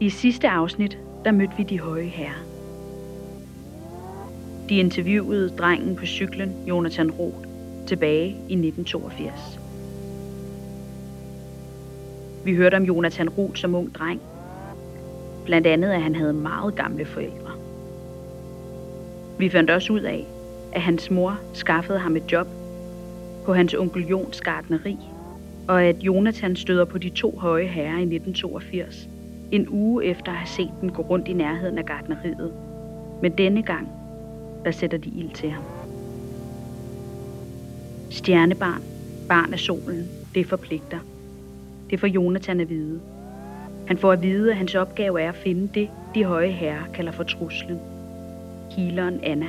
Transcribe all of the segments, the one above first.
I sidste afsnit, der mødte vi de høje herrer. De interviewede drengen på cyklen, Jonathan Roth, tilbage i 1982. Vi hørte om Jonathan Roth som ung dreng. Blandt andet, at han havde meget gamle forældre. Vi fandt også ud af, at hans mor skaffede ham et job på hans onkel Jons gardneri, og at Jonathan støder på de to høje herrer i 1982, en uge efter at have set den gå rundt i nærheden af gardneriet. Men denne gang, der sætter de ild til ham. Stjernebarn, barn af solen, det forpligter. Det får Jonathan at vide. Han får at vide, at hans opgave er at finde det, de høje herrer kalder for truslen. Healeren Anna.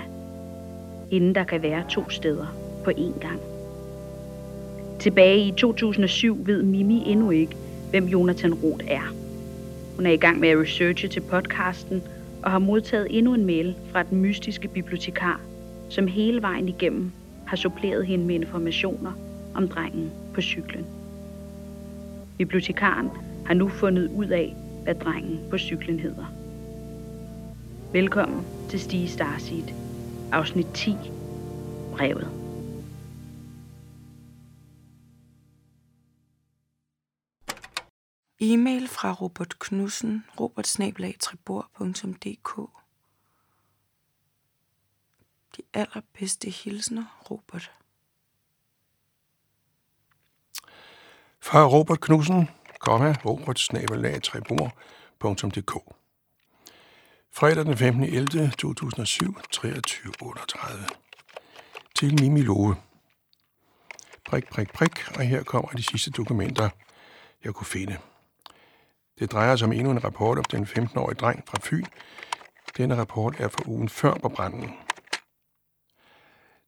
Inden der kan være to steder på én gang. Tilbage i 2007 ved Mimi endnu ikke, hvem Jonathan Roth er. Hun er i gang med at researche til podcasten og har modtaget endnu en mail fra den mystiske bibliotekar, som hele vejen igennem har suppleret hende med informationer om drengen på cyklen. Bibliotekaren har nu fundet ud af, hvad drengen på cyklen hedder. Velkommen til Stige Starseed, afsnit 10, brevet. E-mail fra Robert Knudsen, robertsnabelag.tribor.dk De allerbedste hilsner, Robert. Fra Robert Knudsen, robertsnabelag.tribor.dk Fredag den 15. 11. 2007, 23.38. Til Mimi Love. Prik, prik, prik, og her kommer de sidste dokumenter, jeg kunne finde. Det drejer sig om endnu en rapport om den 15-årige dreng fra Fyn. Denne rapport er fra ugen før på branden.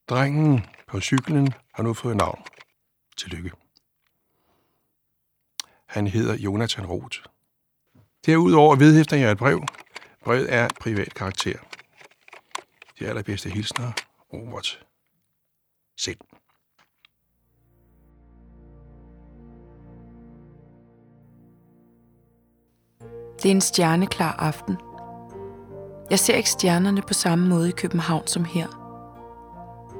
Drengen på cyklen har nu fået navn. Tillykke. Han hedder Jonathan Roth. Derudover vedhæfter jeg et brev. Brevet er privat karakter. De allerbedste hilsner, Robert. Selv. Det er en stjerneklar aften. Jeg ser ikke stjernerne på samme måde i København som her.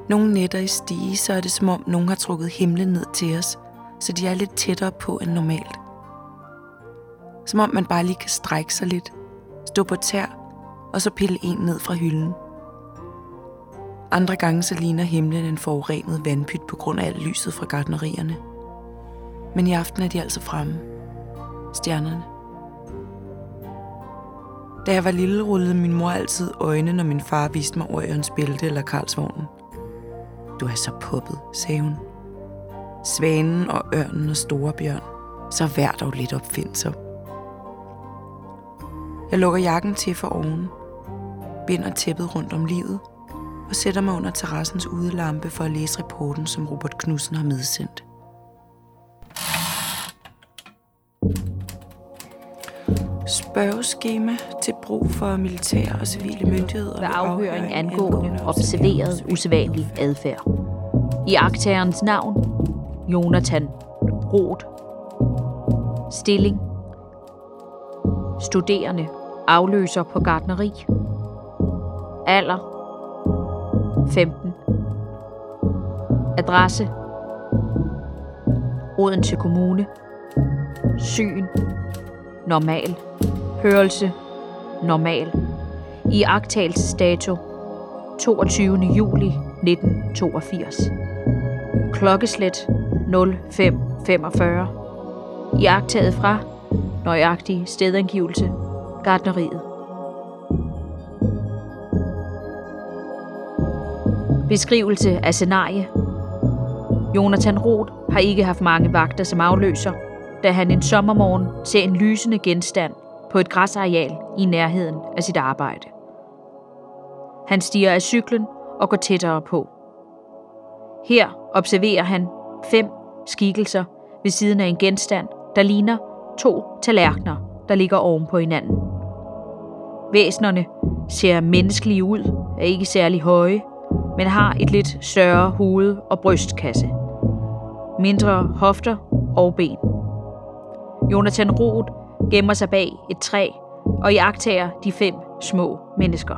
Nogle nætter i stige, så er det som om nogen har trukket himlen ned til os, så de er lidt tættere på end normalt. Som om man bare lige kan strække sig lidt, stå på tær, og så pille en ned fra hylden. Andre gange så ligner himlen en forurenet vandpyt på grund af alt lyset fra gardnerierne. Men i aften er de altså fremme. Stjernerne. Da jeg var lille, rullede min mor altid øjne, når min far viste mig Orions bælte eller Karlsvognen. Du er så puppet, sagde hun. Svanen og ørnen og storebjørn. Så vær dog lidt opfindsom. Jeg lukker jakken til for oven, binder tæppet rundt om livet og sætter mig under terrassens udelampe for at læse rapporten, som Robert Knudsen har medsendt. Spørgeskema til brug for militære og civile myndigheder ved afhøring angående observeret usædvanlig adfærd. I aktagerens navn, Jonathan Roth. Stilling. Studerende. Afløser på gardneri. Alder. 15. Adresse. Odense Kommune. Syn. Normal. Hørelse. Normal. I agtagelsesdato 22. juli 1982. Klokkeslet 0545. I agtaget fra nøjagtig stedangivelse Gardneriet. Beskrivelse af scenarie. Jonathan Roth har ikke haft mange vagter som afløser, da han en sommermorgen ser en lysende genstand på et græsareal i nærheden af sit arbejde. Han stiger af cyklen og går tættere på. Her observerer han fem skikkelser ved siden af en genstand, der ligner to tallerkener, der ligger oven på hinanden. Væsnerne ser menneskelige ud, er ikke særlig høje, men har et lidt større hoved og brystkasse. Mindre hofter og ben. Jonathan Roth gemmer sig bag et træ og jagtager de fem små mennesker.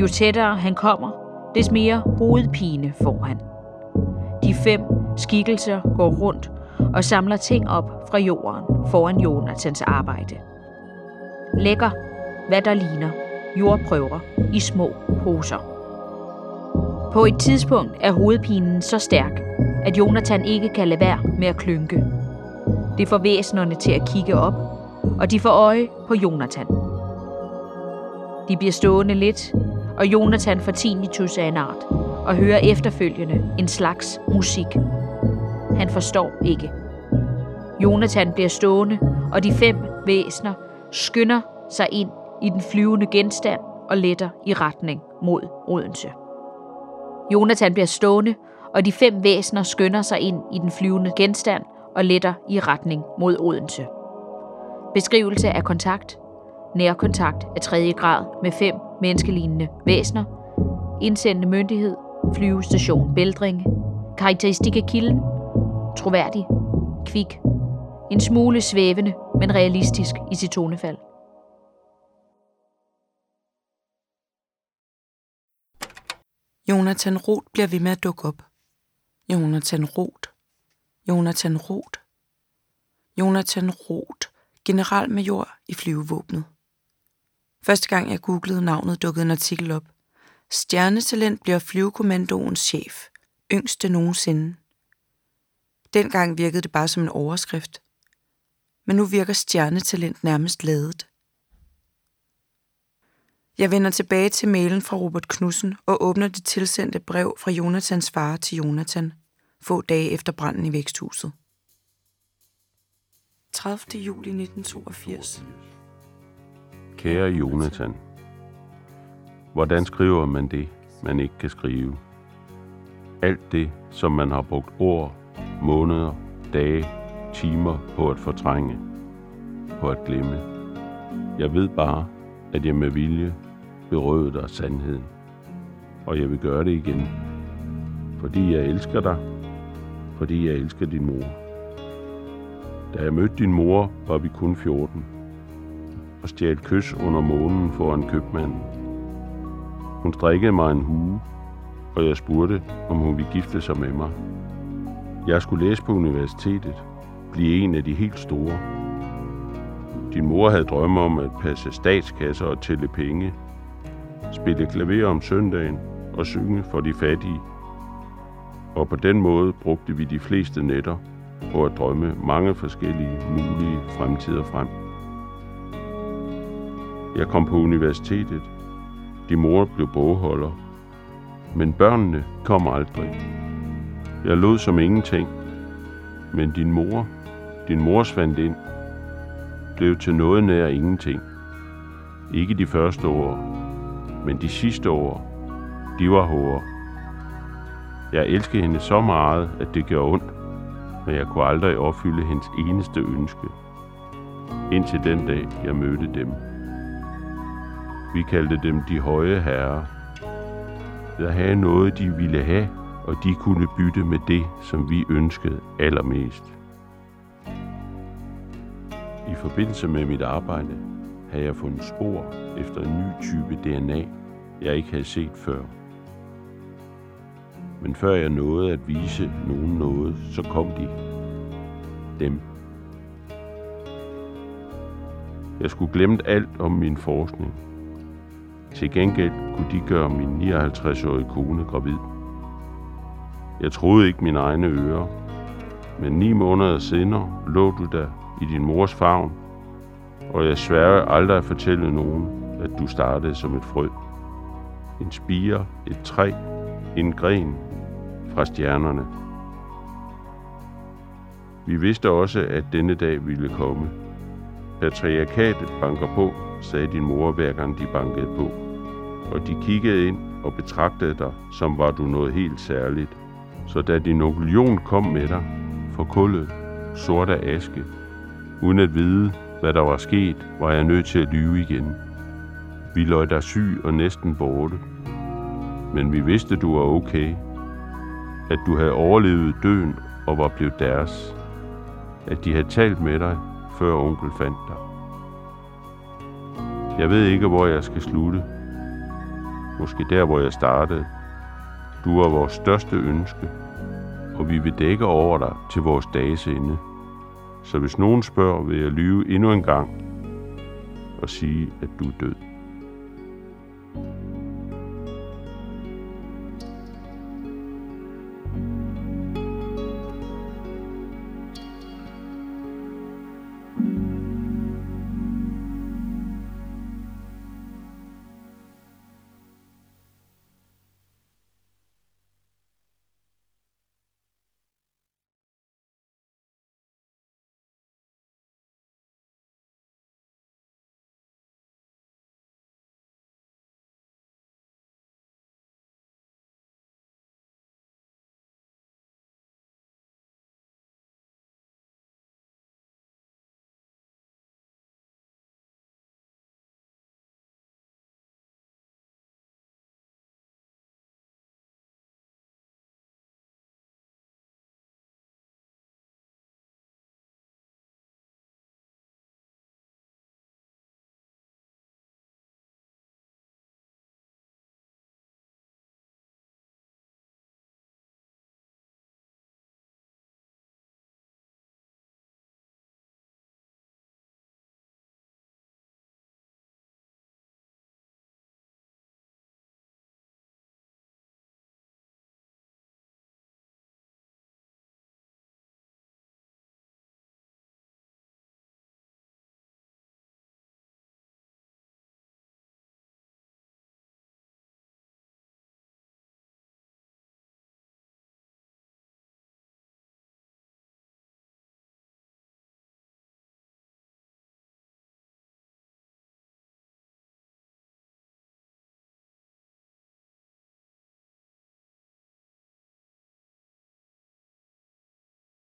Jo tættere han kommer, des mere hovedpine får han. De fem skikkelser går rundt og samler ting op fra jorden foran Jonathans arbejde. Lægger, hvad der ligner, jordprøver i små poser. På et tidspunkt er hovedpinen så stærk, at Jonathan ikke kan lade være med at klynke. Det får væsenerne til at kigge op, og de får øje på Jonathan. De bliver stående lidt, og Jonathan får tinnitus af en art, og hører efterfølgende en slags musik. Han forstår ikke. Jonathan bliver stående, og de fem væsner skynder sig ind i den flyvende genstand og letter i retning mod Odense. Jonathan bliver stående, og de fem væsner skynder sig ind i den flyvende genstand og letter i retning mod Odense. Beskrivelse af kontakt. Nærkontakt af tredje grad med fem menneskelignende væsner. Indsendende myndighed. Flyvestation Bældringe. Karakteristik af kilden. Troværdig. Kvik. En smule svævende, men realistisk i sit tonefald. Jonathan Roth bliver ved med at dukke op. Jonathan Roth. Jonathan Roth. Jonathan Roth, generalmajor i flyvevåbnet. Første gang jeg googlede navnet, dukkede en artikel op. Stjernetalent bliver flyvekommandoens chef. Yngste nogensinde. Dengang virkede det bare som en overskrift. Men nu virker stjernetalent nærmest ladet. Jeg vender tilbage til mailen fra Robert Knudsen og åbner det tilsendte brev fra Jonathans far til Jonathan, få dage efter branden i væksthuset. 30. juli 1982. Kære Jonathan, hvordan skriver man det, man ikke kan skrive? Alt det, som man har brugt år, måneder, dage, timer på at fortrænge, på at glemme. Jeg ved bare, at jeg med vilje berøvede dig sandheden. Og jeg vil gøre det igen. Fordi jeg elsker dig. Fordi jeg elsker din mor. Da jeg mødte din mor, var vi kun 14. Og stjal kys under månen foran købmanden. Hun strikkede mig en hue, og jeg spurgte, om hun ville gifte sig med mig. Jeg skulle læse på universitetet, blive en af de helt store. Din mor havde drømme om at passe statskasser og tælle penge, spille klaver om søndagen og synge for de fattige. Og på den måde brugte vi de fleste nætter på at drømme mange forskellige mulige fremtider frem. Jeg kom på universitetet. Din mor blev bogholder. Men børnene kom aldrig. Jeg lod som ingenting. Men din mor, din mors fandt ind, blev til noget nær ingenting. Ikke de første år, men de sidste år, de var hårde. Jeg elskede hende så meget, at det gjorde ondt, men jeg kunne aldrig opfylde hendes eneste ønske. Indtil den dag, jeg mødte dem. Vi kaldte dem de høje herrer. Jeg havde noget, de ville have, og de kunne bytte med det, som vi ønskede allermest. I forbindelse med mit arbejde havde jeg fundet spor efter en ny type DNA, jeg ikke havde set før. Men før jeg nåede at vise nogen noget, så kom de. Dem. Jeg skulle glemme alt om min forskning. Til gengæld kunne de gøre min 59-årige kone gravid. Jeg troede ikke mine egne ører, men ni måneder senere lå du der i din mors favn, og jeg sværger aldrig at fortælle nogen, at du startede som et frø. En spire, et træ, en gren fra stjernerne. Vi vidste også, at denne dag ville komme. Patriarkatet banker på, sagde din mor hver gang de bankede på. Og de kiggede ind og betragtede dig, som var du noget helt særligt. Så da din onkel kom med dig, kullet, sort af aske, uden at vide, hvad der var sket, var jeg nødt til at lyve igen. Vi løg dig syg og næsten borte. Men vi vidste, du var okay. At du havde overlevet døden og var blevet deres. At de havde talt med dig, før onkel fandt dig. Jeg ved ikke, hvor jeg skal slutte. Måske der, hvor jeg startede. Du er vores største ønske, og vi vil dække over dig til vores dages ende. Så hvis nogen spørger, vil jeg lyve endnu en gang og sige, at du er død.